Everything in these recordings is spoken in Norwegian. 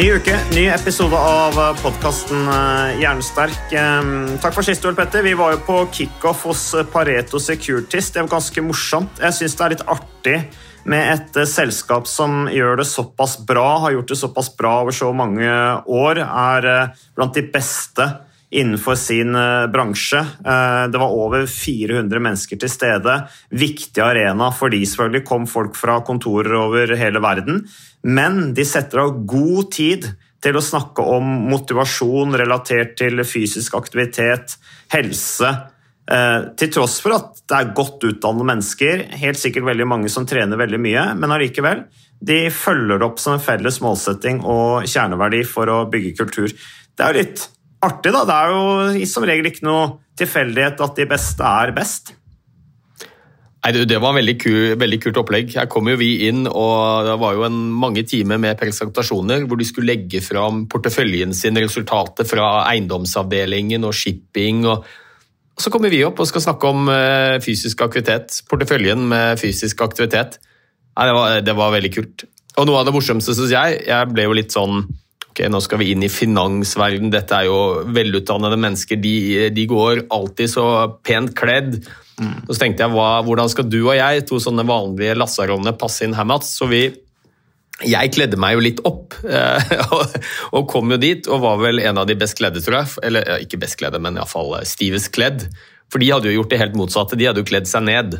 Ny uke, ny episode av podkasten Hjernesterk. Eh, Takk for sist, Ole Petter. Vi var jo på kickoff hos Pareto Securities. Det var ganske morsomt. Jeg syns det er litt artig med et eh, selskap som gjør det såpass bra, har gjort det såpass bra over så mange år, er eh, blant de beste innenfor sin eh, bransje. Eh, Det var over 400 mennesker til stede. Viktig arena for de selvfølgelig kom folk fra kontorer over hele verden. Men de setter av god tid til å snakke om motivasjon relatert til fysisk aktivitet, helse. eh, Til tross for at det er godt utdannede mennesker, helt sikkert veldig mange som trener veldig mye, men allikevel. De følger det opp som en felles målsetting og kjerneverdi for å bygge kultur. Det er jo litt artig, da. Det er jo som regel ikke noe tilfeldighet at de beste er best. Nei, Det var veldig, kul, veldig kult opplegg. Her kom jo vi inn, og det var jo en, mange timer med presentasjoner hvor de skulle legge fram porteføljen sin, resultater fra eiendomsavdelingen og shipping. og Så kommer vi opp og skal snakke om eh, fysisk aktivitet. Porteføljen med fysisk aktivitet. Nei, det, var, det var veldig kult. Og noe av det morsomste, syns jeg, jeg ble jo litt sånn Ok, nå skal vi inn i finansverden. Dette er jo velutdannede mennesker. De, de går alltid så pent kledd. Og så tenkte jeg, hva, hvordan skal du og jeg, to sånne vanlige lassarollene, passe inn her, Mats? Så vi jeg kledde meg jo litt opp, eh, og- og kom jo dit, og var vel en av de best kledde, tror jeg. Eller ja, ikke best kledde, men iallfall stivest kledd. For de hadde jo gjort det helt motsatte, de hadde jo kledd seg ned.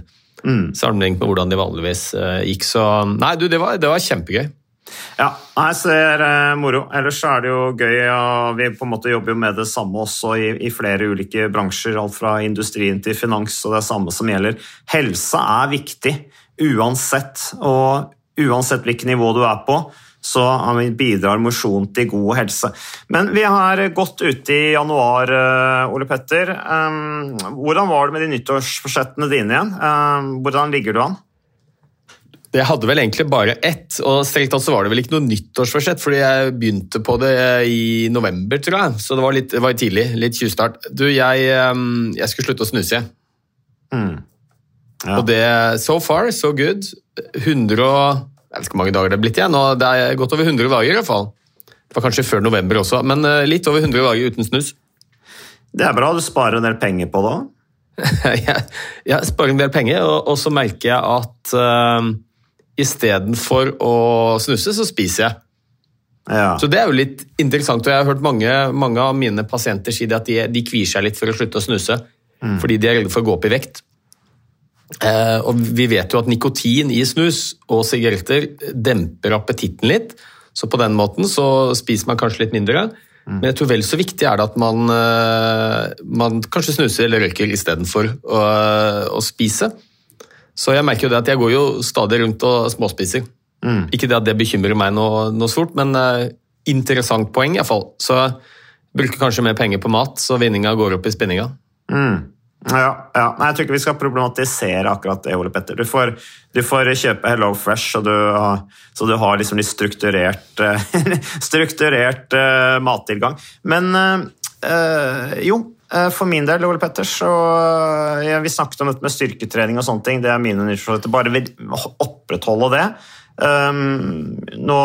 Sammenlignet med hvordan de vanligvis eh, gikk. Så nei, du, det var, det var kjempegøy. Ja, jeg ser eh, moro. Ellers er det jo gøy. Ja, Vi på en måte jobber jo med det samme også i, i flere ulike bransjer. Alt fra industrien til finans, og det er samme som gjelder. Helse er viktig uansett. Og uansett hvilket nivå du er på, så bidrar mosjon til god helse. Men vi er godt ute i januar, eh, Ole Petter. Hvordan var det med de nyttårsforsettene dine igjen? Hvordan ligger du an? Jeg hadde vel egentlig bare ett, og strengt tatt så var det vel ikke noe nyttårsforsett, fordi jeg begynte på det i november, tror jeg. Så det var litt det var tidlig. Litt tjuvstart. Du, jeg, eh, jeg skulle slutte å snuse, Mm. Ja. Og det So far, so good. 100 og Jeg vet ikke hvor mange dager det er blitt igjen. og Det er godt over 100 dager, i hvert fall. Det var kanskje før november også, men eh, litt over 100 dager uten snus. Det er bra, du sparer en del penger på det òg. jeg, jeg sparer en del penger, og, og så merker jeg at uh, istedenfor å snuse, så spiser jeg. Ja. Så det er jo litt interessant, og jeg har hørt mange, mange av mine pasienter si at de, de kvier seg litt for å slutte å snuse, fordi de er redde for å gå opp i vekt. Eh, og vi vet jo at nikotin i snus og sigaretter demper appetitten litt, så på den måten så spiser man kanskje litt mindre. Men jeg tror vel så viktig er det at man, eh, man kanskje snuser eller røyker istedenfor å, å spise. Så jeg merker jo det at jeg går jo stadig rundt og småspiser. Ikke det at det bekymrer meg noe, noe stort, men uh, interessant poeng iallfall. Så jeg bruker kanskje mer penger på mat, så vinninga går opp i spinninga. Ja, ja. Nei, jeg tror ikke vi skal problematisere akkurat det, Ole Petter. Du får, du får kjøpe Hello Fresh, så du, så du har liksom litt strukturert, eh, strukturert uh, mattilgang. Men uh, jo, for min del, Ole Petter, så eh, Vi snakket om dette med styrketrening og sånne ting. Det er mine nyttårsforsetter. Bare vil opprettholde det. Um, nå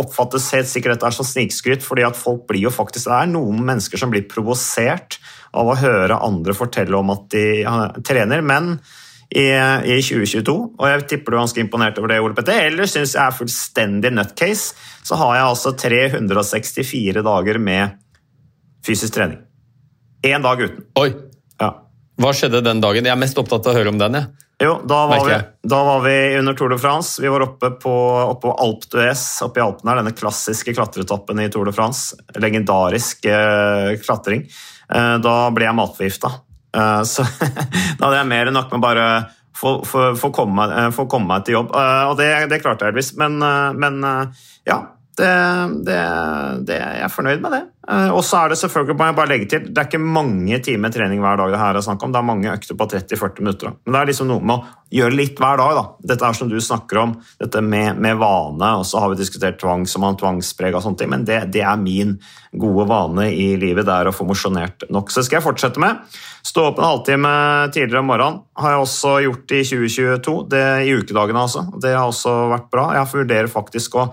oppfattes helt sikkert dette som snikskryt, fordi at folk blir jo faktisk Det er noen mennesker som blir provosert av å høre andre fortelle om at de ja, trener, men i, i, 2022, og jeg tipper du er ganske imponert over det, Ole Petter. Eller syns jeg er fullstendig nutcase, så har jeg altså 364 dager med fysisk trening. Én dag uten. Oi! Ja. Hva skjedde den dagen? Jeg er mest opptatt av å høre om den. jeg. Jo, da var, vi, da var vi under Tour de France. Vi var oppe på, oppe på Alpe d'Huez oppe i Alpene, her, denne klassiske klatretoppen i Tour de France. Legendarisk eh, klatring. Eh, da ble jeg matforgifta. Eh, så da hadde jeg mer enn nok med bare få, komme, eh, få komme meg til jobb. Eh, og det, det klarte jeg heldigvis. Men, eh, men ja, det, det, det, jeg er fornøyd med det. Eh, Og så er det selvfølgelig, må jeg bare legge til, det er ikke mange timer trening hver dag det her er snakk om. Det er mange økter på 30-40 minutter. Men det er liksom noe med å gjøre litt hver dag. da. Dette er som du snakker om, dette med, med vane, og så har vi diskutert tvang som har tvangspreg og sånne ting, men det, det er min gode vane i livet, det er å få mosjonert nok. Så det skal jeg fortsette med. Stå opp en halvtime tidligere om morgenen har jeg også gjort i 2022, det i ukedagene altså. Det har også vært bra. Jeg vurderer faktisk å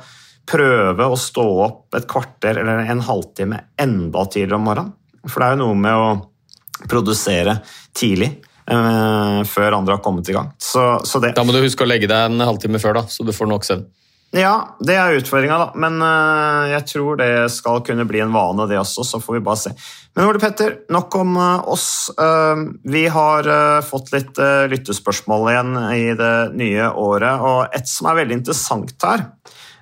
prøve å stå opp et kvarter eller en halvtime enda tidligere om morgenen. For det er jo noe med å produsere tidlig, eh, før andre har kommet i gang. Så, så det Da må du huske å legge deg en halvtime før, da, så du får nok søvn. Ja, det er utfordringa, da. Men eh, jeg tror det skal kunne bli en vane, det også. Så får vi bare se. Men Ole Petter, nok om eh, oss. Eh, vi har eh, fått litt eh, lyttespørsmål igjen i det nye året, og et som er veldig interessant her,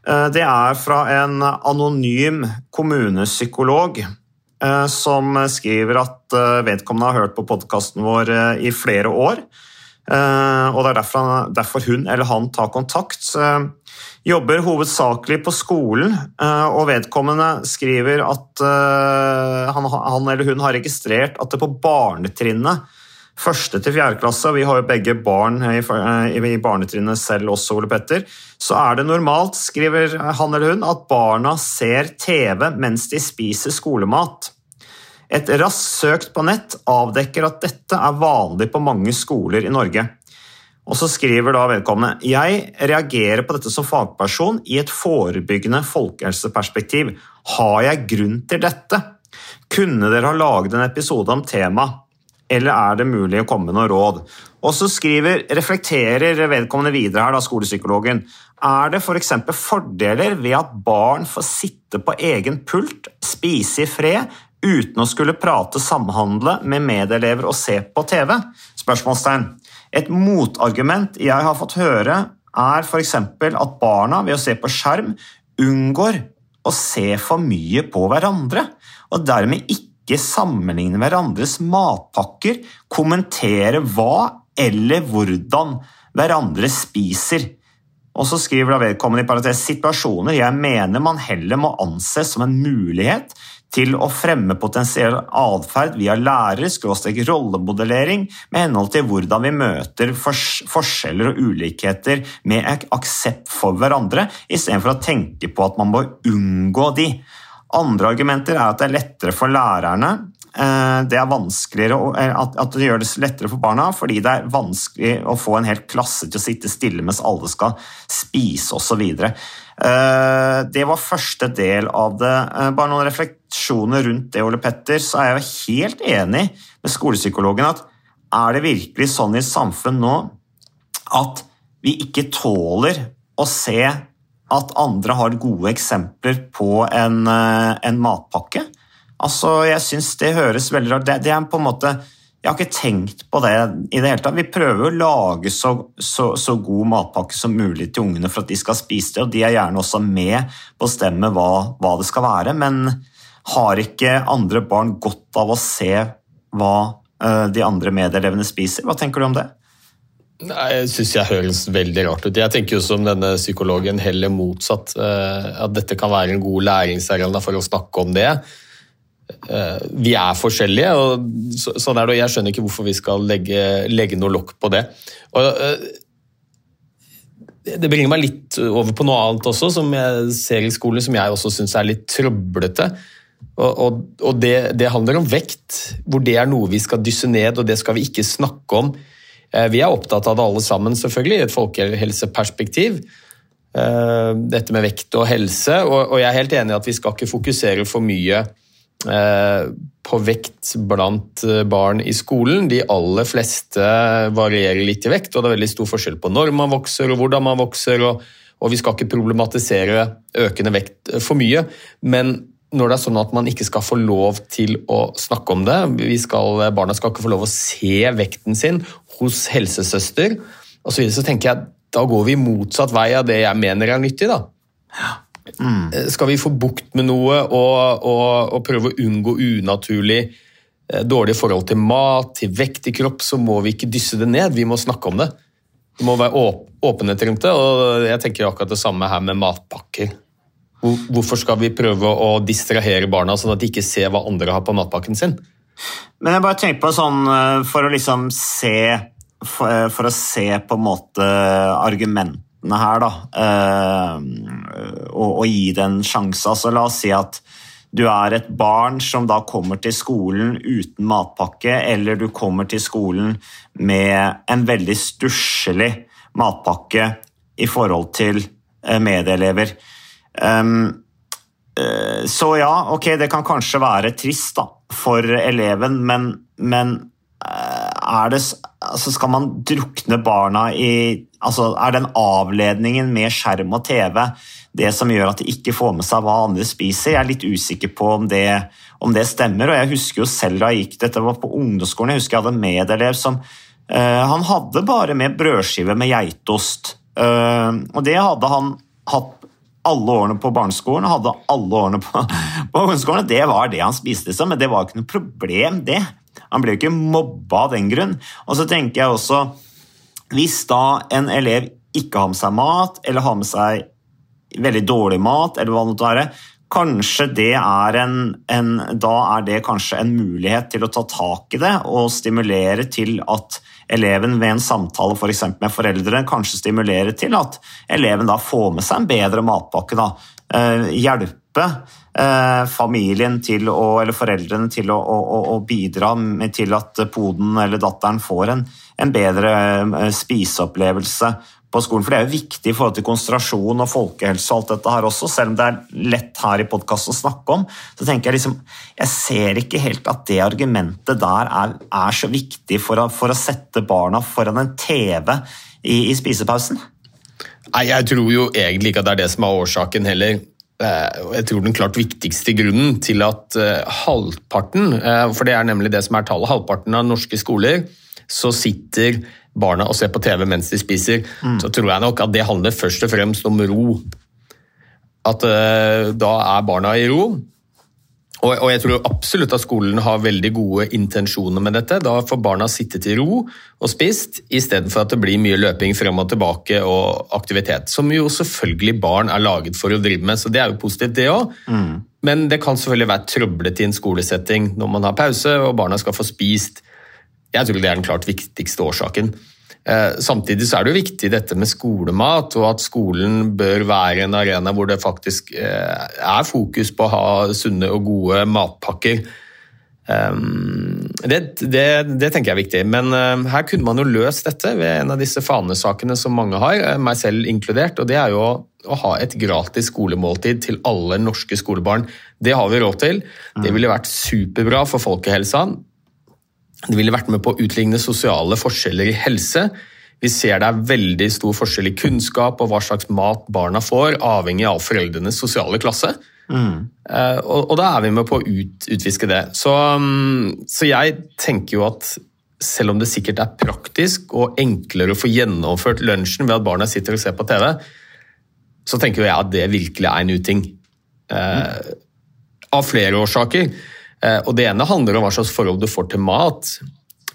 det er fra en anonym kommunepsykolog eh, som skriver at eh, vedkommende har hørt på podkasten vår eh, i flere år. Eh, og det er derfor, hun eller han tar kontakt. Eh, Jobber hovedsakelig på skolen, eh, og vedkommende skriver at eh, han eller hun har registrert at det på barnetrinnet første til fjerde klasse, og vi har jo begge barn i, i, i barnetrinnet selv også, Ole Petter, så er det normalt, skriver han eller hun, at barna ser TV mens de spiser skolemat. Et raskt søkt på nett avdekker at dette er vanlig på mange skoler i Norge. Og så skriver da vedkommende Jeg reagerer på dette som fagperson i et forebyggende folkehelseperspektiv. Har jeg grunn til dette? Kunne dere ha laget en episode om temaet? Eller er det mulig å komme med noe råd? Og så skriver, reflekterer vedkommende videre her, da, skolepsykologen. Er det f.eks. For fordeler ved at barn får sitte på egen pult, spise i fred, uten å skulle prate samhandle med medelever og se på TV? Spørsmålstegn. Et motargument jeg har fått høre, er f.eks. at barna ved å se på skjerm unngår å se for mye på hverandre, og dermed ikke sammenligne hverandres matpakker, kommentere hva eller hvordan hverandre spiser. Og så skriver da vedkommende i parentes situasjoner jeg mener man heller må anses som en mulighet til å fremme potensiell atferd via lærer, skråstrek rollemodellering, med henhold til hvordan vi møter fors forskjeller og ulikheter med aksept for hverandre, istedenfor å tenke på at man må unngå de. Andre argumenter er at det er lettere for lærerne eh, det er vanskeligere eh, at, det gjør det lettere for barna fordi det er vanskelig å få en hel klasse til å sitte stille mens alle skal spise osv. Eh, Det var første del av det. Bare noen refleksjoner rundt det, Ole Petter. Så er jeg jo helt enig med skolepsykologen at er det virkelig sånn i samfunn nå at vi ikke tåler å se at andre har gode eksempler på en, eh, en matpakke? Altså, jeg syns det høres veldig rart det, det er på en måte Jeg har ikke tenkt på det i det hele tatt. Vi prøver å lage så, så, så god matpakke som mulig til ungene for at de skal spise det, og de er gjerne også med på å bestemme hva, hva det skal være, men har ikke andre barn godt av å se hva eh, de andre medelevene spiser? Hva tenker du om det? Nei, Jeg syns jeg høres veldig rart ut. Jeg tenker jo som denne psykologen heller motsatt. eh, At dette kan være en god læringsarena for å snakke om det. Eh, Vi er forskjellige, og sånn er det. og Jeg skjønner ikke hvorfor vi skal legge, legge noe lokk på det. Og eh, Det bringer meg litt over på noe annet også, som jeg ser i skolen, som jeg også syns er litt trøblete. Og, og, og det, det handler om vekt, hvor det er noe vi skal dysse ned, og det skal vi ikke snakke om. Eh, Vi er opptatt av det alle sammen, selvfølgelig, i et folkehelseperspektiv. eh, dette med vekt og helse. Og, jeg er helt enig i at vi skal ikke fokusere for mye eh, på vekt blant barn i skolen. De aller fleste varierer litt i vekt, og det er veldig stor forskjell på når man vokser og hvordan man vokser. og vi skal ikke problematisere økende vekt for mye. Men når det er sånn at man ikke skal få lov til å snakke om det, vi skal, barna skal ikke få lov å se vekten sin hos helsesøster osv., så, videre, så tenker jeg da går vi motsatt vei av det jeg mener er nyttig. da. Eh, Skal vi få bukt med noe og, og, og prøve å unngå unaturlig dårlige dårlig forhold til mat, til vekt i kropp, så må vi ikke dysse det ned. Vi må snakke om det. Det må være åp åpenhet rundt det, og jeg tenker akkurat det samme her med matpakker. Hvor- Hvorfor skal vi prøve å distrahere barna sånn at de ikke ser hva andre har på matpakken sin? Men jeg bare tenker på sånn eh, for å liksom se For, eh, for å se på en måte argumentene her, da. eh, og, og gi det en sjanse. Altså, la oss si at du er et barn som da kommer til skolen uten matpakke, eller du kommer til skolen med en veldig stusslig matpakke i forhold til medelever. Um, så ja, ok, det kan kanskje være trist da, for eleven, men, men eh, er det, altså skal man drukne barna i altså Er den avledningen med skjerm og TV det som gjør at de ikke får med seg hva andre spiser? Jeg er litt usikker på om det, om det stemmer. og jeg husker jo selv da jeg gikk Dette var på ungdomsskolen. Jeg husker jeg hadde en medelev som uh, Han hadde bare med brødskive med geitost. Uh, og det hadde han hatt alle årene på barneskolen, hadde alle årene på, på ungdomsskolen. Det var det han spiste, liksom, men det var ikke noe problem, det. Han ble jo ikke mobba av den grunn. Og så tenker jeg også, hvis da en elev ikke har med seg mat, eller har med seg veldig dårlig mat, eller hva det måtte være, kanskje det er en, en Da er det kanskje en mulighet til å ta tak i det og stimulere til at eleven ved en samtale for med foreldre kanskje stimulere til at eleven da får med seg en bedre matpakke. da. Eh, hjelpe eh, familien til å, eller foreldrene til å, å, å- bidra til at poden eller datteren får en, en bedre eh, spiseopplevelse på skolen. For det er jo viktig i forhold til konsentrasjon og folkehelse og alt dette her også, selv om det er lett her i podkasten å snakke om. Så tenker jeg liksom Jeg ser ikke helt at det argumentet der er, er så viktig for å, for å sette barna foran en TV i, i spisepausen. Nei, Jeg tror jo egentlig ikke at det er det som er årsaken heller. Eh, Jeg tror den klart viktigste grunnen til at eh, halvparten, eh, for det er nemlig det som er tallet, halvparten av norske skoler, så sitter barna og ser på TV mens de spiser, så tror jeg nok at det handler først og fremst om ro. At uh, da er barna i ro. Og, og jeg tror absolutt at skolen har veldig gode intensjoner med dette. Da får barna sittet i ro og spist, istedenfor at det blir mye løping frem og tilbake og aktivitet. Som jo selvfølgelig barn er laget for å drive med, så det er jo positivt, det òg. Men det kan selvfølgelig være trøblete i en skolesetting når man har pause og barna skal få spist. Jeg tror det er den klart viktigste årsaken. Eh, Samtidig så er det jo viktig dette med skolemat, og at skolen bør være en arena hvor det faktisk eh, er fokus på å ha sunne og gode matpakker. Um, Det, det, det tenker jeg er viktig, men eh, her kunne man jo løst dette ved en av disse fanesakene som mange har, eh, meg selv inkludert, og det er jo å, å ha et gratis skolemåltid til alle norske skolebarn. Det har vi råd til. Det ville vært superbra for folkehelsa. Det ville vært med på å utligne sosiale forskjeller i helse. Vi ser det er veldig stor forskjell i kunnskap og hva slags mat barna får, avhengig av foreldrenes sosiale klasse. Eh, og, og da er vi med på å ut, utviske det. Så, um, så jeg tenker jo at selv om det sikkert er praktisk og enklere å få gjennomført lunsjen ved at barna sitter og ser på TV, så tenker jo jeg at det virkelig er en uting. Eh, av flere årsaker. Eh, og Det ene handler om hva slags forhold du får til mat.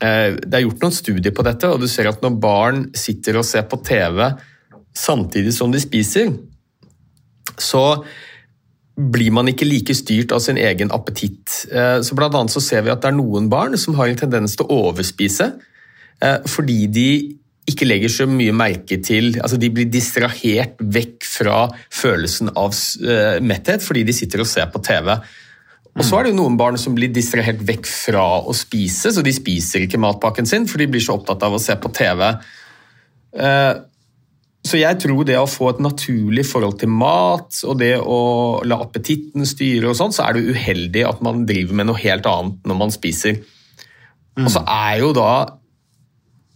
Eh, Det er gjort noen studier på dette, og du ser at når barn sitter og ser på TV samtidig som de spiser, så blir man ikke like styrt av sin egen appetitt. Eh, Så blant annet så ser vi at det er noen barn som har en tendens til å overspise fordi de ikke legger så mye merke til altså De blir distrahert vekk fra følelsen av metthet fordi de sitter og ser på TV. Og så er det jo noen barn som blir distrahert vekk fra å spise, så de spiser ikke matpakken sin, for de blir så opptatt av å se på TV. Eh, så jeg tror det å få et naturlig forhold til mat, og det å la appetitten styre og sånn, så er det uheldig at man driver med noe helt annet når man spiser. Og så er jo da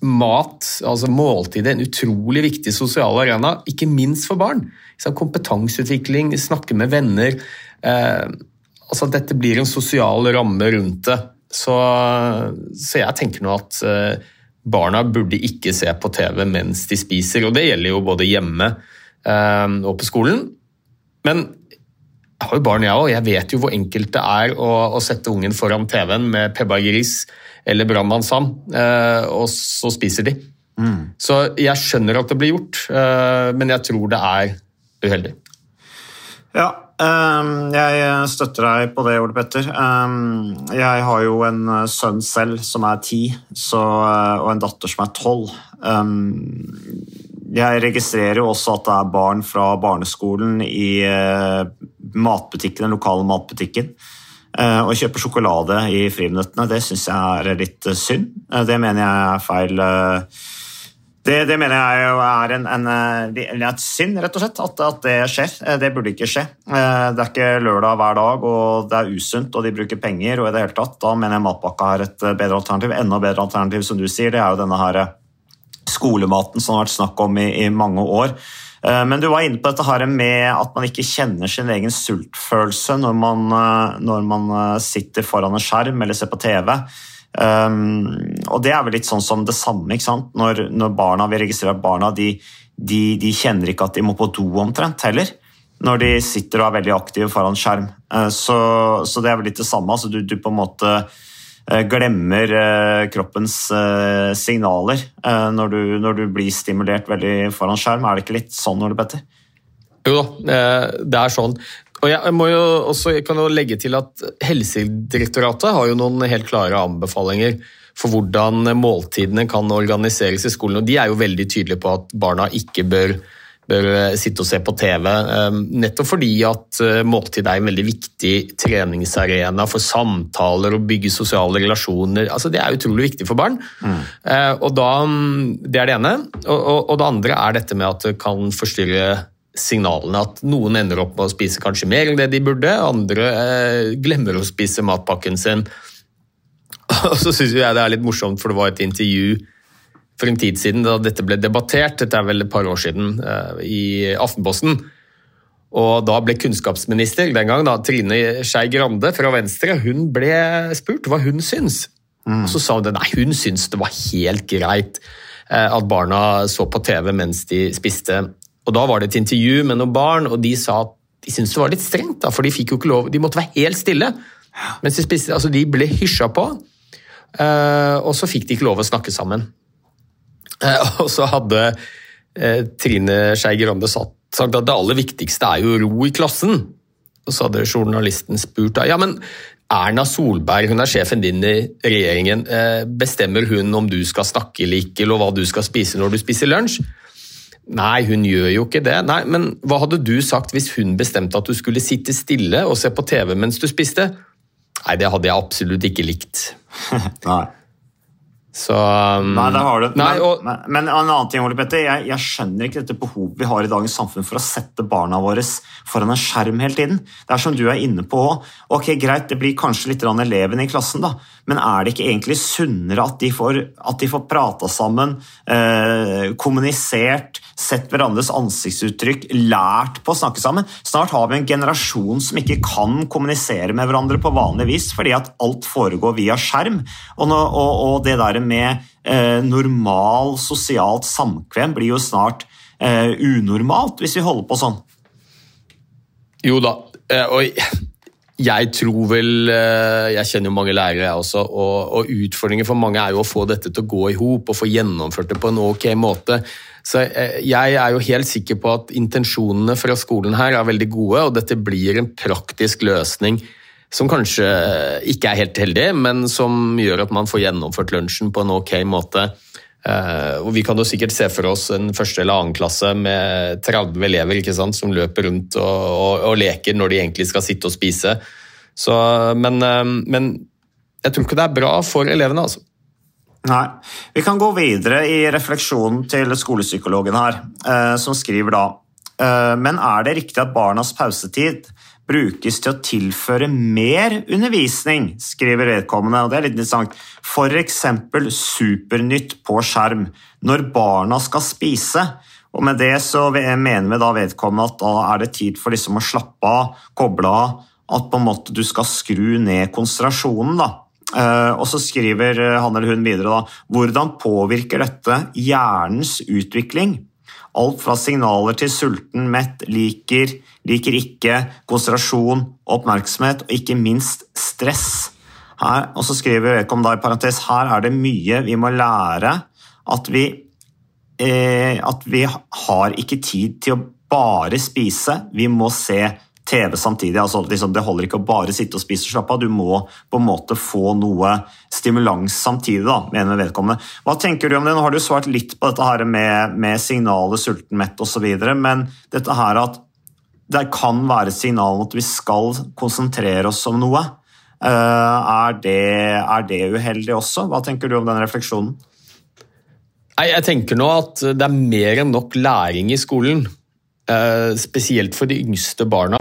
mat, altså måltidet, en utrolig viktig sosial arena, ikke minst for barn. Kompetanseutvikling, snakke med venner. Eh, altså Dette blir en sosial ramme rundt det. Så, så jeg tenker nå at eh, barna burde ikke se på TV mens de spiser. Og det gjelder jo både hjemme eh, og på skolen. Men jeg har jo barn, jeg òg. Jeg vet jo hvor enkelt det er å, å sette ungen foran TV-en med Pebba Gris eller Brannmann Sam, eh, og så spiser de. Mm. Så jeg skjønner at det blir gjort, men jeg tror det er uheldig. Ja, jeg støtter deg på det, Ole Petter. Ehm, jeg har jo en eh, sønn selv som er ti, og en datter som er tolv. Ehm, jeg registrerer jo også at det er barn fra barneskolen i matbutikken, den lokale matbutikken. Å kjøpe sjokolade i friminuttene, det syns jeg er litt synd. Det mener jeg er feil. Det, det mener jeg er en, en, et synd, rett og slett, at, at, det skjer. Det burde ikke skje. Det er ikke lørdag hver dag, og det er usunt, og de bruker penger. og i det hele tatt, Da mener jeg matpakka er et bedre alternativ. Enda bedre alternativ, som du sier, det er jo denne her skolematen som har vært snakk om i, i mange år. Men du var inne på dette her med at man ikke kjenner sin egen sultfølelse når man, når man sitter foran en skjerm eller ser på TV. Um, og det er vel litt sånn som det samme? Når, når barna, vi registrerer at barna de, de, de, kjenner ikke at de må på do omtrent heller. Når de sitter og er veldig aktive foran skjerm. Uh, så, så, det er vel litt det samme. Altså, du, du på en måte glemmer kroppens signaler når du, når du, blir stimulert veldig foran skjerm. Er det ikke litt sånn, Ole Petter? Jo da, det er sånn. Og jeg må jo også jeg kan jo legge til at Helsedirektoratet har jo noen helt klare anbefalinger for hvordan måltidene kan organiseres i skolen. og De er jo veldig tydelige på at barna ikke bør bør sitte og se på TV. Nettopp fordi at måltid er en veldig viktig treningsarena for samtaler og bygge sosiale relasjoner. Altså, det er utrolig viktig for barn. Mm. Og da, det er det ene. Og, og det andre er dette med at det kan forstyrre signalene. At noen ender opp med å spise kanskje mer enn det de burde, andre glemmer å spise matpakken sin. Og så syns jeg det er litt morsomt, for det var et intervju for en tid siden da dette ble debattert, dette er vel et par år siden, i Aftenposten. Og da ble kunnskapsminister den gang, da, Trine Skei Grande fra Venstre, hun ble spurt hva hun syns. Mm. Og så sa hun det, nei, hun syntes det var helt greit at barna så på TV mens de spiste. Og da var det et intervju med noen barn, og de sa at de syntes det var litt strengt, da, for de fikk jo ikke lov, de måtte være helt stille mens de spiste. Altså, de ble hysja på, og så fikk de ikke lov å snakke sammen. Og så hadde Trine Skei Grande sagt at det aller viktigste er jo ro i klassen. Og så hadde journalisten spurt da, ja, men Erna Solberg hun er sjefen din i regjeringen. Bestemmer hun om du skal snakke eller ikke, eller hva du skal spise når du spiser lunsj? Nei, hun gjør jo ikke det. Nei, Men hva hadde du sagt hvis hun bestemte at du skulle sitte stille og se på TV mens du spiste? Nei, det hadde jeg absolutt ikke likt. Nei. Så um, Nei, der har du nei, men, men, men en annen ting, Ole Petter. Jeg, jeg skjønner ikke dette behovet vi har i dagens samfunn for å sette barna våre foran en skjerm hele tiden. Det er som du er inne på òg. Ok, greit, det blir kanskje litt eleven i klassen, da. Men er det ikke egentlig sunnere at de får, at får prata sammen, eh, kommunisert, sett hverandres ansiktsuttrykk, lært på å snakke sammen? Snart har vi en generasjon som ikke kan kommunisere med hverandre på vanlig vis, fordi at alt foregår via skjerm. Og, nå, og, og det der med eh, normal sosialt samkvem blir jo snart eh, unormalt, hvis vi holder på sånn. Jo da, eh, og jeg tror vel eh, Jeg kjenner jo mange lærere, jeg også, og, og utfordringen for mange er jo å få dette til å gå i hop og få gjennomført det på en ok måte. Så eh, jeg er jo helt sikker på at intensjonene fra skolen her er veldig gode, og dette blir en praktisk løsning som kanskje ikke er helt heldig, men som gjør at man får gjennomført lunsjen på en ok måte. Uh, og Vi kan jo sikkert se for oss en første eller annen klasse med 30 elever ikke sant, som løper rundt og, og, og, leker når de egentlig skal sitte og spise. Så, men, uh, men, jeg tror ikke det er bra for elevene. altså. Nei. Vi kan gå videre i refleksjonen til skolepsykologen her, eh, som skriver da eh, Men er det riktig at barnas pausetid brukes til å tilføre mer undervisning, skriver vedkommende. og Det er litt interessant. F.eks. Supernytt på skjerm når barna skal spise. Og Med det så mener vi da vedkommende at da er det tid for liksom å slappe av, koble av. At på en måte du skal skru ned konsentrasjonen. da. Uh, og så skriver han eller hun videre da, hvordan påvirker dette hjernens utvikling? Alt fra signaler til sulten, mett, liker, liker ikke, konsentrasjon, oppmerksomhet og ikke minst stress. Her, og så skriver vedkommende i parentes her er det mye vi må lære. At vi, eh, at vi har ikke tid til å bare spise, vi må se TV samtidig. Altså, liksom, det holder ikke å bare sitte og spise og slappe av, du må på en måte få noe stimulans samtidig, da, mener vedkommende. Hva tenker du om det? Nå har du svart litt på dette her med, med signalet sulten, mett osv., men dette her at det kan være et signal om at vi skal konsentrere oss om noe. Eh, er det, er det uheldig også? Hva tenker du om den refleksjonen? Nei, Jeg tenker nå at det er mer enn nok læring i skolen. Eh, spesielt for de yngste barna.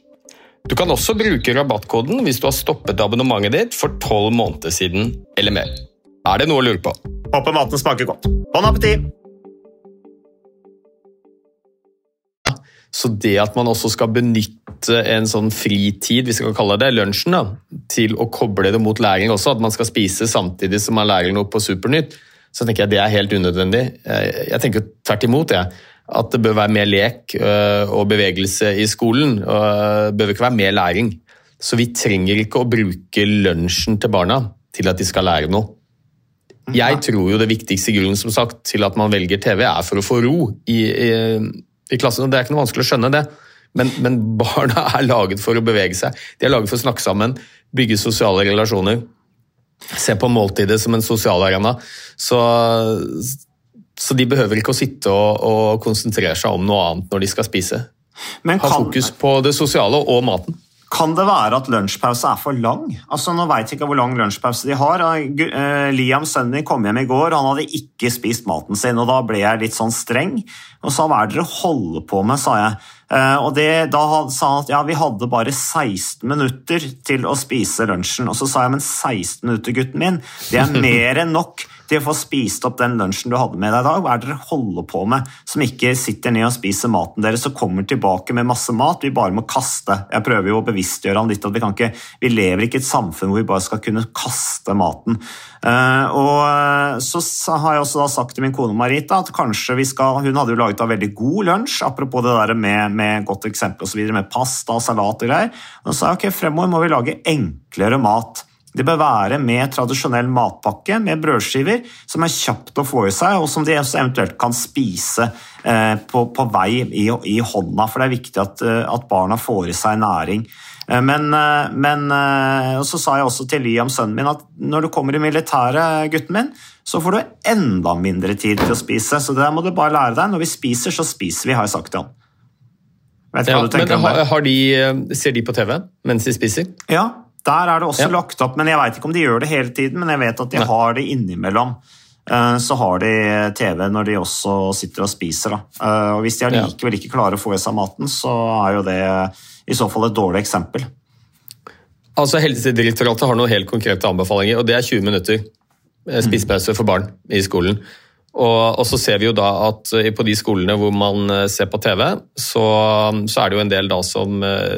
Du kan også bruke rabattkoden hvis du har stoppet abonnementet ditt for tolv måneder siden eller mer. Er det noe å lure på? Håper maten smaker godt. Bon appétit! Så det at man også skal benytte en sånn fritid, hvis vi kan kalle det lunsjen, da, til å koble det mot læring også, at man skal spise samtidig som man lærer noe på Supernytt, så tenker jeg det er helt unødvendig. Jeg tenker tvert imot, jeg. At det bør være mer lek øh, og bevegelse i skolen. og Det bør ikke være mer læring. Så vi trenger ikke å bruke lunsjen til barna til at de skal lære noe. Jeg tror jo det viktigste grunnen som sagt, til at man velger TV, er for å få ro i, i, i klassen. og Det er ikke noe vanskelig å skjønne det, men, men, barna er laget for å bevege seg. De er laget for å snakke sammen, bygge sosiale relasjoner. Se på måltidet som en sosial arena. Så, så de behøver ikke å sitte og, og, konsentrere seg om noe annet når de skal spise. Kan, ha fokus på det sosiale og maten. Kan det være at lunsjpause er for lang? Altså, Nå vet jeg ikke hvor lang lunsjpause de har. Uh, Liam, sønnen min, kom hjem i går. Han hadde ikke spist maten sin, og da ble jeg litt sånn streng. Og sa hva er det dere holder på med, sa jeg. Uh, og det, Da sa han at ja, vi hadde bare 16 minutter til å spise lunsjen. Og så sa jeg men 16 minutter, gutten min, det er mer enn nok til å få spist opp den lunsjen du hadde med deg i dag. Hva er det dere holder på med som ikke sitter ned og spiser maten deres og kommer tilbake med masse mat vi bare må kaste? Jeg prøver jo å bevisstgjøre han litt at vi ikke, vi lever ikke i et samfunn hvor vi bare skal kunne kaste maten. Uh, og eh, så har jeg også sagt til min kone Marita at kanskje vi skal Hun hadde jo laget en veldig god lunsj, apropos det der med, med godt eksempel osv., med pasta, og salat og greier. Og så sa jeg ok, fremover må vi lage enklere mat. Det bør være med tradisjonell matpakke med brødskiver som er kjapt å få i seg, og som de også eventuelt kan spise eh, på, på, vei i, i, hånda. For det er viktig at, eh, at barna får i seg næring. Eh, men, men så sa jeg også til Liam, sønnen min, at når du kommer i militæret, gutten min, så får du enda mindre tid til å spise. Så det der må du bare lære deg. Når vi spiser, så spiser vi, har jeg sagt til han. Vet ja, hva du tenker men, om det? Har de, ser de på TV mens de spiser? Ja, der er det også ja. lagt opp, men jeg vet ikke om de gjør det hele tiden, men jeg vet at de har det innimellom. Eh, så har de TV når de også sitter og spiser. Da. Eh, og Hvis de allikevel ikke klarer å få i seg maten, så er jo det i så fall et dårlig eksempel. Altså Helsedirektoratet har noen helt konkrete anbefalinger, og det er 20 minutter eh, spisepause for barn i skolen. Og, og, så ser vi jo da at på de skolene hvor man ser på TV, så, så er det jo en del da som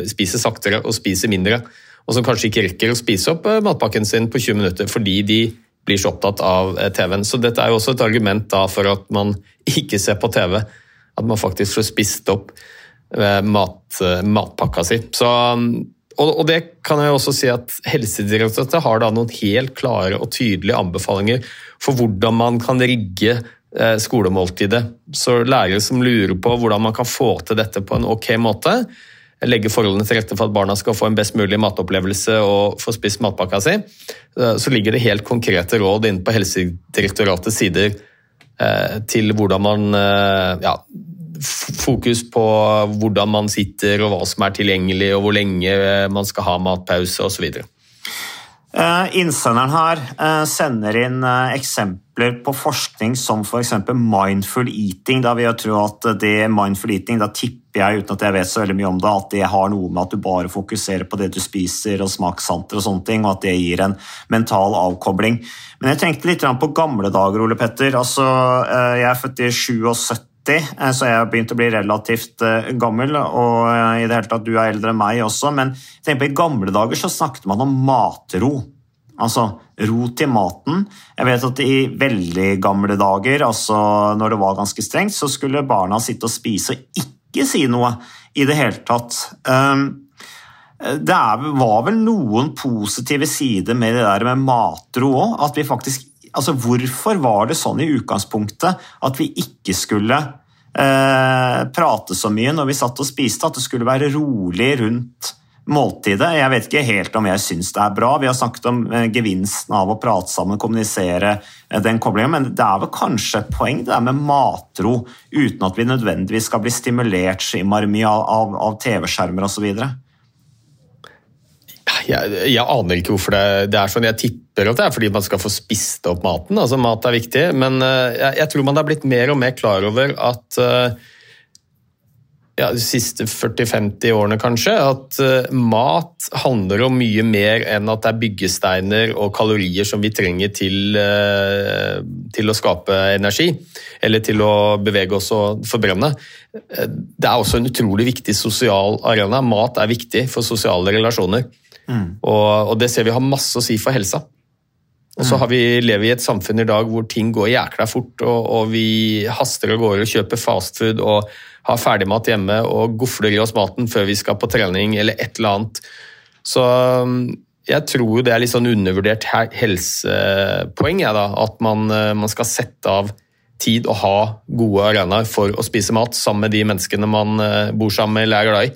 spiser saktere og spiser mindre og som kanskje ikke rekker å spise opp eh, matpakken sin på 20 minutter fordi de blir så opptatt av eh, TV-en. Så dette er jo også et argument da for at man ikke ser på TV. At man faktisk får spist opp eh, mat, matpakka si. Så, og, og, det kan jeg også si at Helsedirektoratet har da noen helt klare og tydelige anbefalinger for hvordan man kan rigge skolemåltidet. Så lærere som lurer på hvordan man kan få til dette på en ok måte, legge forholdene til rette for at barna skal få en best mulig matopplevelse og få spist matpakka si, eh, så ligger det helt konkrete råd inne på Helsedirektoratets sider eh, til hvordan man eh, ja, Fokus på hvordan man sitter og hva som er tilgjengelig og hvor lenge man skal ha matpause osv. Innsenderen her sender inn eksempler eksempler på forskning som f.eks. mindful eating. Da vil jeg tro at det mindful eating, da tipper jeg uten at jeg vet så veldig mye om det, at det har noe med at du bare fokuserer på det du spiser og smakssanter og sånne ting, og at det gir en mental avkobling. Men jeg tenkte litt på gamle dager, Ole Petter. Altså, eh, jeg er født i 77. Eh, så jeg har begynt å bli relativt eh, gammel, og i det hele tatt du er eldre enn meg også. Men tenk på, i gamle dager så snakket man om matro. Altså ro til maten. Jeg vet at i veldig gamle dager, altså når det var ganske strengt, så skulle barna sitte og spise og ikke si noe i det hele tatt. Um, det var vel noen positive sider med det der med matro òg. At vi faktisk Altså, hvorfor var det sånn i utgangspunktet at vi ikke skulle eh, prate så mye når vi satt og spiste? At det skulle være rolig rundt måltidet. Jeg vet ikke helt om jeg syns det er bra. Vi har snakket om eh, gevinsten av å prate sammen, kommunisere eh, den koblingen, men det er vel kanskje et poeng det der med matro, uten at vi nødvendigvis skal bli stimulert så innmari mye av, av, av TV-skjermer osv. Jeg, jeg, aner ikke hvorfor det, det, er sånn. Jeg tipper at det er fordi man skal få spist opp maten. altså Mat er viktig, men eh, jeg, jeg tror man har blitt mer og mer klar over at uh, ja, de siste 40-50 årene, kanskje, at uh, mat handler om mye mer enn at det er byggesteiner og kalorier som vi trenger til, til å skape energi, eller til å bevege oss og forbrenne. Det er også en utrolig viktig sosial arena. Mat er viktig for sosiale relasjoner. Mm. Og, og, det ser vi har masse å si for helsa. Og så har vi, lever vi i et samfunn i dag hvor ting går jækla fort, og, og vi haster av gårde og kjøper fastfood og har ferdigmat hjemme og gofler i oss maten før vi skal på trening eller et eller annet. Så um, jeg tror jo det er litt sånn undervurdert helsepoeng, jeg da, at man, eh, man skal sette av tid og ha gode arenaer for å spise mat sammen med de menneskene man eh, bor sammen med eller er glad i.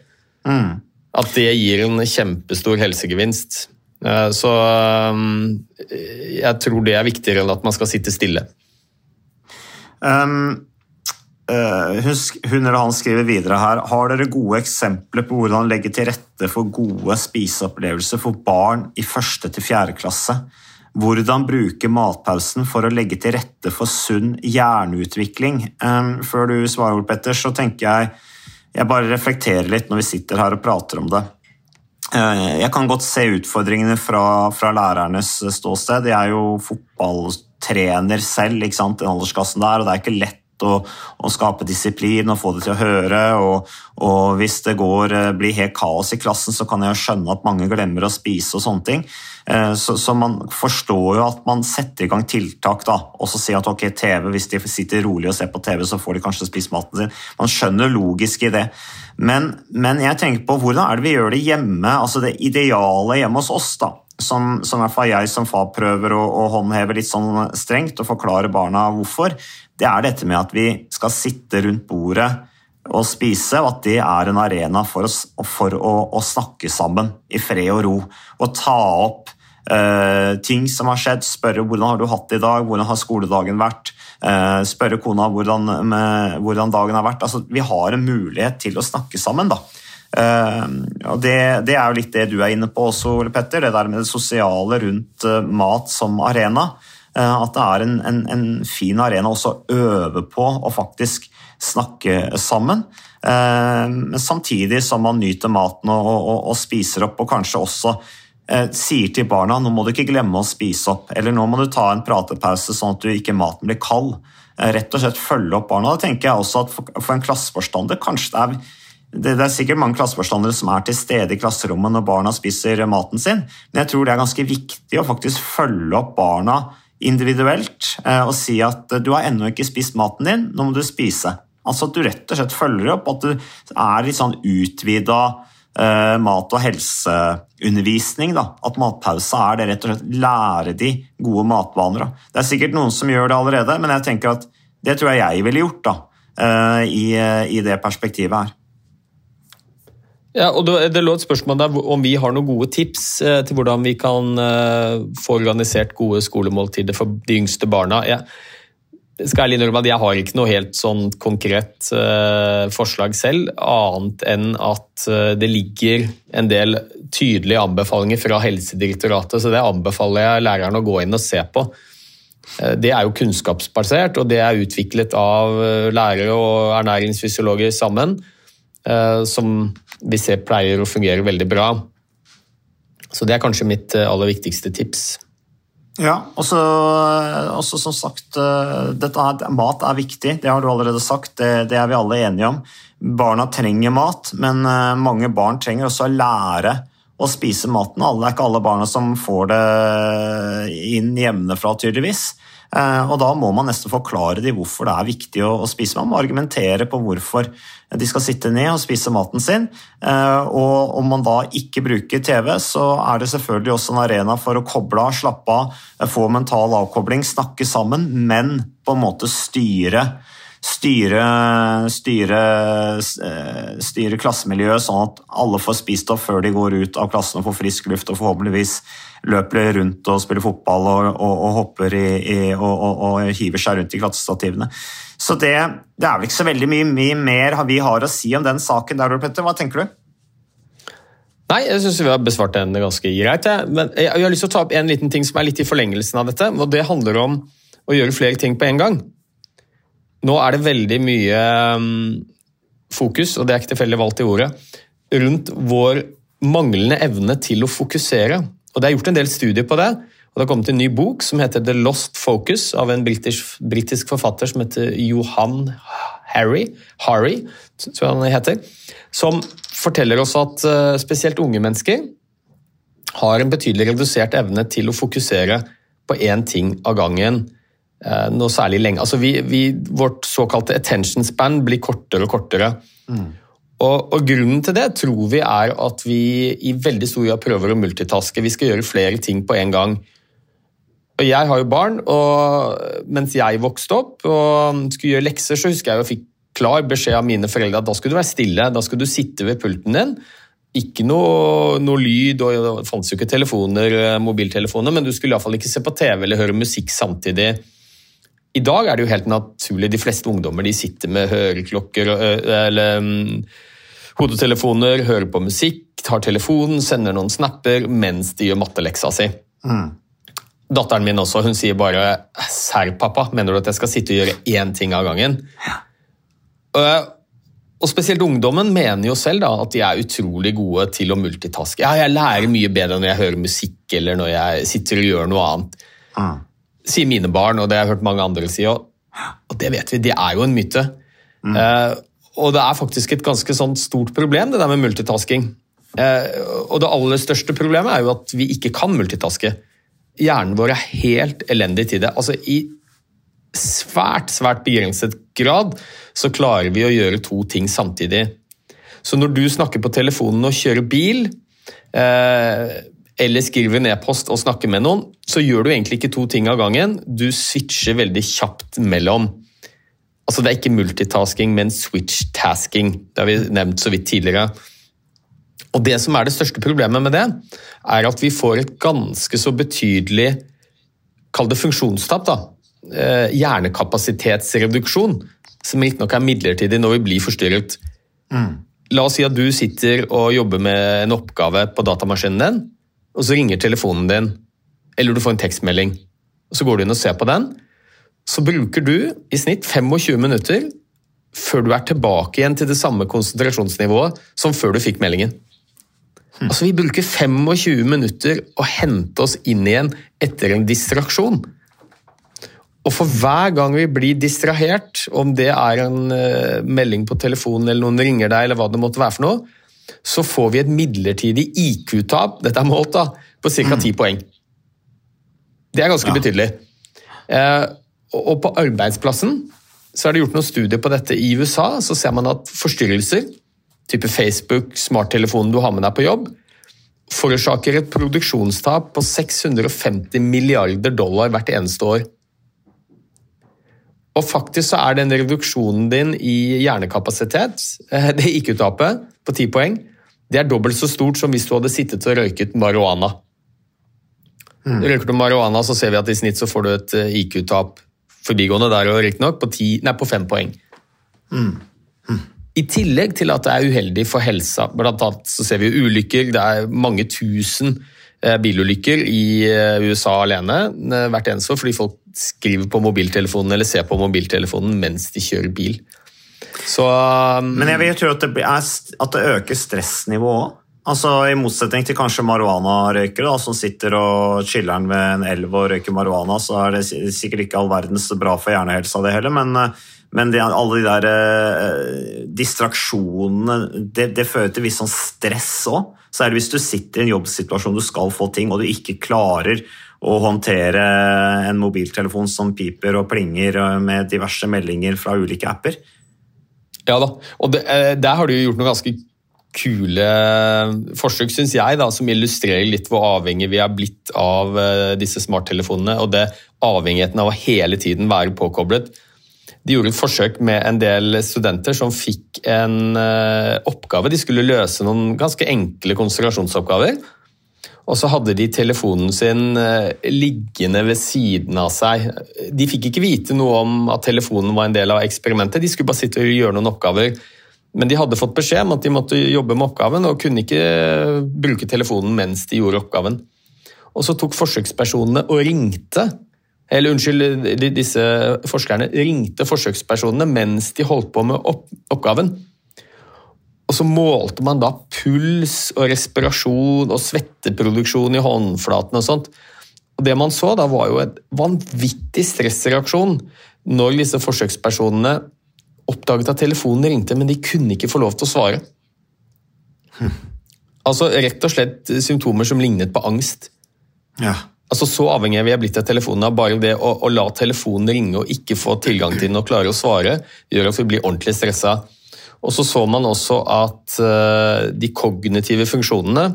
At det gir en kjempestor helsegevinst. Eh, Så um, jeg tror det er viktigere enn at man skal sitte stille. Um, eh, hun, hun eller han skriver videre her Har dere gode eksempler på hvordan legge til rette for gode spiseopplevelser for barn i første til fjerde klasse? Hvordan bruke matpausen for å legge til rette for sunn hjerneutvikling? Um, før du svarer, Petter, så tenker jeg jeg bare reflekterer litt når vi sitter her og prater om det. Eh, Jeg kan godt se utfordringene fra, fra lærernes ståsted. Jeg er jo fotballtrener selv i den aldersklassen der, og det er ikke lett å, å skape disiplin og få det til å høre. Og, og hvis det går, eh, blir helt kaos i klassen, så kan jeg skjønne at mange glemmer å spise og sånne ting. Eh, Så, man forstår jo at man setter i gang tiltak, da, og så sier at ok, TV, hvis de sitter rolig og ser på TV, så får de kanskje spist maten sin. Man skjønner logisk i det. Men, men jeg tenker på hvordan er det vi gjør det hjemme, altså det ideale hjemme hos oss, da. Som, som jeg som far prøver å, å håndheve litt sånn strengt og forklare barna hvorfor. Det er dette med at vi skal sitte rundt bordet og spise, og at det er en arena for, oss, for å, å snakke sammen i fred og ro. Og ta opp eh, ting som har skjedd, spørre hvordan har du hatt det i dag, hvordan har skoledagen vært, uh, spørre kona hvordan, med, hvordan dagen har vært. Altså, vi har en mulighet til å snakke sammen. da. Uh, og det, det er jo litt det du er inne på også, Ole Petter, det der med det sosiale rundt mat som arena. At det er en, en, en fin arena også å øve på å faktisk snakke sammen. Men samtidig som man nyter maten og, og, og spiser opp, og kanskje også sier til barna nå må du ikke glemme å spise opp, eller nå må du ta en pratepause sånn at du ikke maten blir kald. Eh, Rett og slett følge opp barna. Da tenker jeg også at for, en klasseforstander kanskje det er det, er sikkert mange klasseforstandere som er til stede i klasserommet når barna spiser maten sin, men jeg tror det er ganske viktig å faktisk følge opp barna individuelt eh, og si at eh, du har ennå ikke spist maten din, nå må du spise. Altså at du rett og slett følger opp, at du er litt sånn utvida eh, mat- og helseundervisning. Da. At matpause er det rett og slett lære de gode matvaner. Da. Det er sikkert noen som gjør det allerede, men jeg tenker at det tror jeg jeg ville gjort da, eh, i, i det perspektivet her. Ja, og det, lå et spørsmål der om vi har noen gode tips eh, til hvordan vi kan eh, få organisert gode skolemåltider for de yngste barna. Jeg skal ærlig innrømme at jeg har ikke noe helt sånn konkret uh, forslag selv, annet enn at uh, det ligger en del tydelige anbefalinger fra Helsedirektoratet, så det anbefaler jeg læreren å gå inn og se på. Eh, Det er jo kunnskapsbasert, og det er utviklet av lærere og ernæringsfysiologer sammen, som vi ser pleier å fungere veldig bra. Så det er kanskje mitt aller viktigste tips. Ja, og så som sagt, eh, dette mat er viktig, det har du allerede sagt, det, det er vi alle enige om. Barna trenger mat, men eh, mange barn trenger også å lære å spise maten. Det er ikke alle barna som får det inn hjemmefra, tydeligvis. Eh, Og da må man nesten forklare dem hvorfor det er viktig å, spise. Man må argumentere på hvorfor de skal sitte ned og spise maten sin. Eh, Og om man da ikke bruker TV, så er det selvfølgelig også en arena for å koble av, slappe av, eh, få mental avkobling, snakke sammen, men på en måte styre styre, styre, eh, styre klassemiljøet sånn at alle får spist opp før de går ut av klassen og får frisk luft og forhåpentligvis løper rundt og spiller fotball og, og, og hopper i, i, og, og, hiver seg rundt i klatrestativene. Så det, det er vel ikke så veldig mye, mye mer vi har å si om den saken der, Petter. Hva tenker du? Nei, jeg syns vi har besvart den ganske greit. Ja. Men jeg har lyst til å ta opp en liten ting som er litt i forlengelsen av dette. og Det handler om å gjøre flere ting på en gang. Nå er det veldig mye um, fokus, og det er ikke tilfeldig valgt i ordet, rundt vår manglende evne til å fokusere. Og Det er gjort en del studier på det. og Det har kommet en ny bok som heter The Lost Focus, av en britisk, forfatter som heter Johan Harry, Harry, han heter, som forteller oss at eh, spesielt unge mennesker har en betydelig redusert evne til å fokusere på én ting av gangen noe særlig lenge. Altså vi, vi, vårt såkalte attention span blir kortere og kortere. Og, og, Grunnen til det tror vi er at vi i veldig stor grad prøver å multitaske. Vi skal gjøre flere ting på en gang. Og Jeg har jo barn, og mens jeg vokste opp og skulle gjøre lekser, så husker jeg jeg fikk klar beskjed av mine foreldre at da skulle du være stille, da skulle du sitte ved pulten din. Ikke noe, noe lyd, og det fantes jo ikke telefoner, mobiltelefoner, men du skulle iallfall ikke se på TV eller høre musikk samtidig. I dag er det jo helt naturlig. De fleste ungdommer de sitter med høreklokker eller um, hodetelefoner, hører på musikk, tar telefonen, sender noen snapper mens de gjør matteleksa si. Mm. Datteren min også, hun sier bare 'serr, pappa', mener du at jeg skal sitte og gjøre én ting av gangen? Ja. Og spesielt ungdommen mener jo selv da, at de er utrolig gode til å multitaske. Ja, jeg lærer mye bedre når jeg hører musikk eller når jeg sitter og gjør noe annet. Mm. Sier mine barn, og det har jeg hørt mange andre si. Og, og det vet vi, det er jo en myte. Mm. Eh, og det er faktisk et ganske sånn stort problem, det der med multitasking. Eh, og det aller største problemet er jo at vi ikke kan multitaske. Hjernen vår er helt elendig til det. Altså I svært, svært begrenset grad så klarer vi å gjøre to ting samtidig. Så når du snakker på telefonen og kjører bil, eh, eller skriver en e-post og snakker med noen, så gjør du egentlig ikke to ting av gangen. Du switcher veldig kjapt mellom. Altså Det er ikke multitasking, men switch-tasking. Det har vi nevnt så vidt tidligere. Og Det som er det største problemet med det, er at vi får et ganske så betydelig Kall det funksjonstap. da, Eh, hjernekapasitetsreduksjon, som riktignok er midlertidig når vi blir forstyrret. Mm. La oss si at du sitter og jobber med en oppgave på datamaskinen din, og så ringer telefonen din, eller du får en tekstmelding. og Så går du inn og ser på den. Så bruker du i snitt 25 minutter før du er tilbake igjen til det samme konsentrasjonsnivået som før du fikk meldingen. Hmm. Altså Vi bruker 25 minutter å hente oss inn igjen etter en distraksjon. Og for hver gang vi blir distrahert, om det er en uh, melding på telefonen eller noen ringer deg, eller hva det måtte være for noe, så får vi et midlertidig IQ-tap, dette er målt, da, på ca. 10 mm. poeng. Det er ganske ja. betydelig. Uh, og på arbeidsplassen så er det gjort noen studier på dette i USA. Så ser man at forstyrrelser, type Facebook, smarttelefonen du har med deg på jobb, forårsaker et produksjonstap på 650 milliarder dollar hvert eneste år. Og faktisk så er den reduksjonen din i hjernekapasitet, eh, det IQ-tapet på 10 poeng, det er dobbelt så stort som hvis du hadde sittet og røyket marihuana. Mm. Røyker du marihuana, så ser vi at i snitt så får du et eh, IQ-tap forbigående der og riktignok på, på fem poeng. Mm. Mm. I tillegg til at det er uheldig for helsa. Blant annet så ser vi ulykker. Det er mange tusen Eh, bilulykker i USA alene hvert eneste år fordi folk skriver på mobiltelefonen eller ser på mobiltelefonen mens de kjører bil. Så, um, Men jeg vil tro at det, er, at det øker stressnivået òg. Altså, I motsetning til kanskje marihuanarøykere som sitter og chiller'n ved en elv og røyker marihuana, så er det sikkert ikke all verdens bra for hjernehelsa, det heller. Men, men det, alle de der eh, distraksjonene det, det, fører til viss sånn stress òg så er det hvis du sitter i en jobbsituasjon du skal få ting, og du ikke klarer å håndtere en mobiltelefon som piper og plinger med diverse meldinger fra ulike apper. Ja da, og det, eh, der har du gjort noen ganske kule forsøk, syns jeg, da, som illustrerer litt hvor avhengig vi er blitt av eh, disse smarttelefonene. Og det avhengigheten av å hele tiden være påkoblet. De gjorde et forsøk med en del studenter som fikk en oppgave. De skulle løse noen ganske enkle konsentrasjonsoppgaver. Og så hadde de telefonen sin uh, liggende ved siden av seg. De fikk ikke vite noe om at telefonen var en del av eksperimentet, de skulle bare sitte og gjøre noen oppgaver. Men de hadde fått beskjed om at de måtte jobbe med oppgaven, og kunne ikke bruke telefonen mens de gjorde oppgaven. Og så tok forsøkspersonene og ringte eller unnskyld, disse forskerne ringte forsøkspersonene mens de holdt på med opp oppgaven. Og så målte man da puls og respirasjon og svetteproduksjon i håndflatene og sånt. Og Det man så, da var jo et vanvittig stressreaksjon når disse forsøkspersonene oppdaget at telefonen ringte, men de kunne ikke få lov til å svare. Hm. Altså rett og slett symptomer som lignet på angst. Ja. Altså Så avhengig vi er blitt av telefonen av bare det å, å la telefonen ringe og ikke få tilgang til den og klare å svare, gjør at vi blir ordentlig stressa. Og så så man også at uh, de kognitive funksjonene,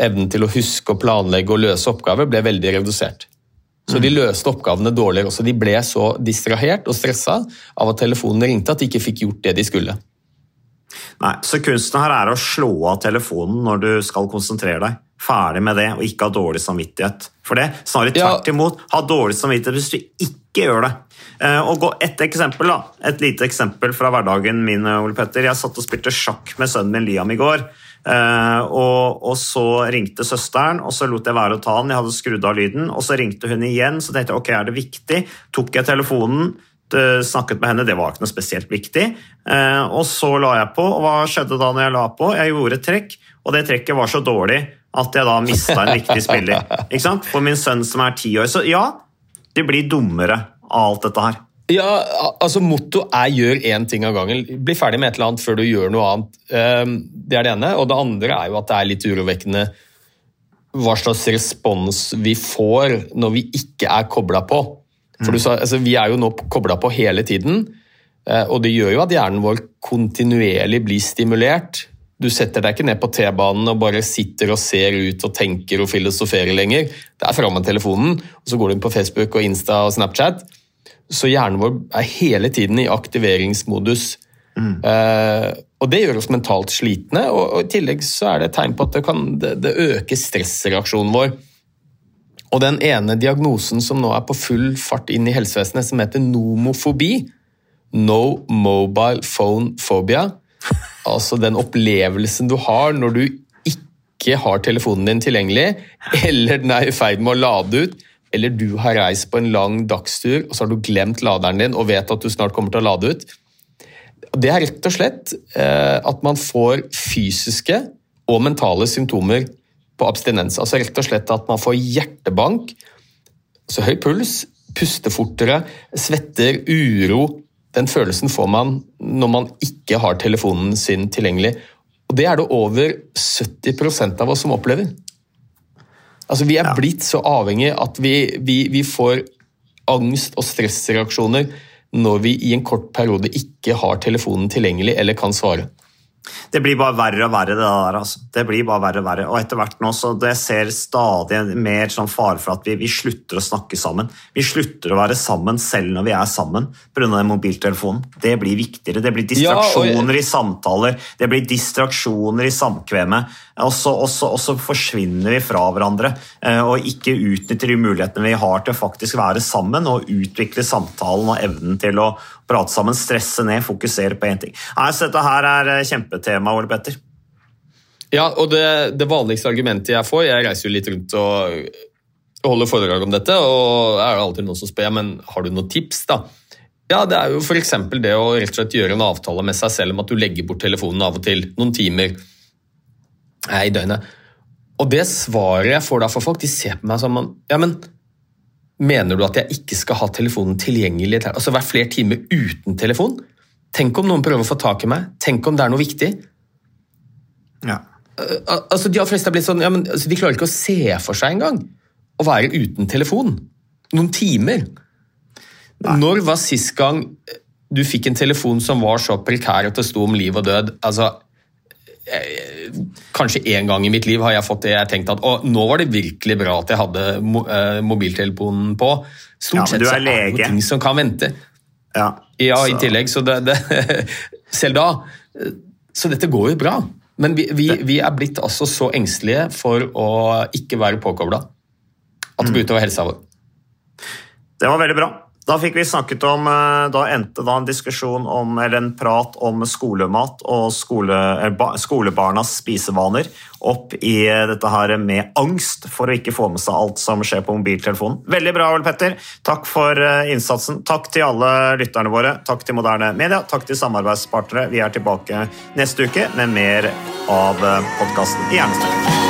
evnen til å huske og planlegge og løse oppgaver, ble veldig redusert. Så de løste oppgavene dårligere også. De ble så distrahert og stressa av at telefonen ringte at de ikke fikk gjort det de skulle. Nei, Så kunsten her er å slå av telefonen når du skal konsentrere deg. Ferdig med det, og ikke ha dårlig samvittighet for det. Snarere tvert imot, ha dårlig samvittighet hvis du ikke gjør det. Eh, og gå Et eksempel da, et lite eksempel fra hverdagen min. Ole Petter. Jeg satt og spilte sjakk med sønnen min Liam i går. Uh, og, og, så ringte søsteren, og så lot jeg være å ta den. Jeg hadde skrudd av lyden, og så ringte hun igjen. Så tenkte jeg ok, er det viktig? Tok jeg telefonen, snakket med henne, det var ikke noe spesielt viktig. Og så la jeg på, og hva skjedde da når jeg la på? Jeg gjorde et trekk, og det trekket var så dårlig at jeg da mista en viktig spiller. Ikke sant? For min sønn som er ti år. Så ja, de blir dummere av alt dette her. Ja, altså Motto er 'gjør én ting av gangen'. Bli ferdig med et eller annet før du gjør noe annet. Ehm, det er det ene. Og det andre er jo at det er litt urovekkende hva slags respons vi får når vi ikke er kobla på. For sa, altså, Vi er jo nå kobla på hele tiden, eh, og det gjør jo at hjernen vår kontinuerlig blir stimulert. Du setter deg ikke ned på T-banen og bare sitter og ser ut og tenker og filosoferer lenger. Det er framme med telefonen, og så går du inn på Facebook og Insta og Snapchat. Så hjernen vår er hele tiden i aktiveringsmodus. Mm. Uh, og det gjør oss mentalt slitne, og, og, i tillegg så er det et tegn på at det, kan, det, det øker stressreaksjonen vår. Og den ene diagnosen som nå er på full fart inn i helsevesenet, som heter nomofobi, no mobile phone phobia, altså den opplevelsen du har når du ikke har telefonen din tilgjengelig, eller den er i ferd med å lade ut, eller du har reist på en lang dagstur og så har du glemt laderen din og vet at du snart kommer til å lade ut. Det er rett og slett eh, at man får fysiske og mentale symptomer på abstinens. Altså rett og slett at man får hjertebank, så høy puls, puster fortere, svetter, uro. Den følelsen får man når man ikke har telefonen sin tilgjengelig. Og Det er det over 70% av oss som opplever. Altså, vi er ja. blitt så avhengig at vi, vi, vi, får angst- og stressreaksjoner når vi i en kort periode ikke har telefonen tilgjengelig eller kan svare. Det blir bare verre og verre, det der. Altså. Det blir bare verre og verre. Og etter hvert nå så det ser stadig mer sånn fare for at vi, vi, slutter å snakke sammen. Vi slutter å være sammen selv når vi er sammen pga. mobiltelefonen. Det blir viktigere. Det blir distraksjoner ja, i samtaler, det blir distraksjoner i samkvemmet. Og så, og, og så, forsvinner vi fra hverandre eh, og ikke utnytter de mulighetene vi har til å faktisk være sammen og utvikle samtalen og evnen til å, prate sammen, stresse ned, fokusere på én ting. Nei, så dette her er eh, kjempetema, Ole Petter. Ja, og det, det, vanligste argumentet jeg får Jeg reiser jo litt rundt og holder foredrag om dette, og er det alltid noen som spør men har du noen tips. da? Ja, Det er jo f.eks. det å rett og slett gjøre en avtale med seg selv om at du legger bort telefonen av og til, noen timer i døgnet. Og det svaret jeg får da fra folk, de ser på meg som ja, men Mener du at jeg ikke skal ha telefonen tilgjengelig? Altså Være flere timer uten telefon? Tenk om noen prøver å få tak i meg? Tenk om det er noe viktig? Ja. Altså, De fleste er blitt sånn, ja, men, altså, de klarer ikke å se for seg engang å være uten telefon. Noen timer. Nei. Når var sist gang du fikk en telefon som var så prekær at det sto om liv og død? Altså, Kanskje én gang i mitt liv har jeg fått det jeg tenkte at å, nå var det virkelig bra at jeg hadde eh, mobiltelefonen på. Stort ja, sett så er det noe ting som kan vente. Ja, ja i tillegg, så det, det, Selv da. Så dette går jo bra. Men vi, vi, vi, er blitt altså så engstelige for å ikke være påkobla at det går utover helsa vår. Det var veldig bra. Da fikk vi snakket om, eh, da endte da en diskusjon om, eller en prat om skolemat og skole, skolebarnas spisevaner opp i dette her med angst for å ikke få med seg alt som skjer på mobiltelefonen. Veldig bra, Ole Petter. Takk for eh, innsatsen. Takk til alle lytterne våre. Takk til Moderne Media. Takk til samarbeidspartnere. Vi er tilbake neste uke med mer av eh, podkasten i Hjernesterk.